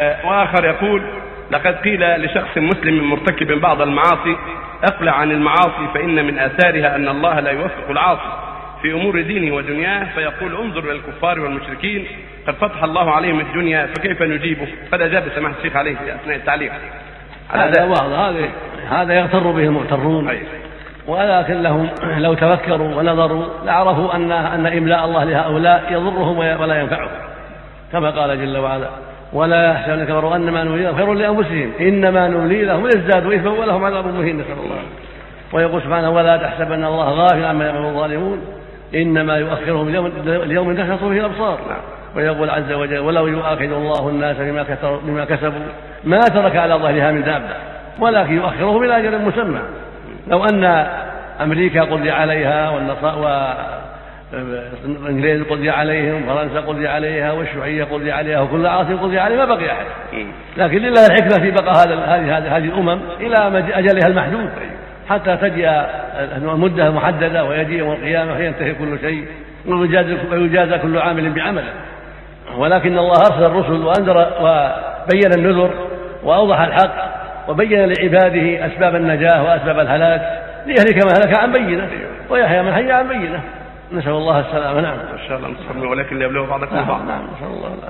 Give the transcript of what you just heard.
وآخر يقول لقد قيل لشخص مسلم مرتكب بعض المعاصي أقلع عن المعاصي فإن من آثارها أن الله لا يوفق العاصي في أمور دينه ودنياه فيقول انظر إلى الكفار والمشركين قد فتح الله عليهم الدنيا فكيف نجيبه؟ قد أجاب سماحة الشيخ عليه في أثناء التعليق. هذا واضح هذا هذا يغتر به المغترون أيوة. ولكن لهم لو تفكروا ونظروا لعرفوا أن أن إملاء الله لهؤلاء يضرهم ولا ينفعهم كما قال جل وعلا ولا يحسبن كفروا انما نولي لهم خير لأنفسهم. إنما نولي لهم ليزدادوا اثما ولهم عذاب مهين نسأل الله. ويقول سبحانه ولا تحسبن الله غافلا عما يعمل الظالمون. إنما يؤخرهم اليوم تشخص فيه الأبصار. ويقول عز وجل ولو يؤاخذ الله الناس بما بما كسبوا ما ترك على ظهرها من دابة ولكن يؤخرهم إلى أجل مسمى. لو أن أمريكا قضي عليها والنصارى الانجليز قضي عليهم فرنسا قضي عليها والشيوعية قضي عليها وكل عاصم قضي عليه ما بقي أحد. لكن لله الحكمة في بقاء هذه هذه هذه الأمم إلى أجلها المحدود حتى تجي المدة المحدده ويجي يوم القيامة فينتهي كل شيء ويجازى كل عامل بعمله. ولكن الله أرسل الرسل وأنذر وبين النذر وأوضح الحق وبين لعباده أسباب النجاة وأسباب الهلاك ليهلك من هلك عن بينة ويحيى من حي عن بينة. نسأل الله السلامة. نعم. إن شاء الله نصبر ولكن ليبلغ بعضكم بعض نعم. نسأل الله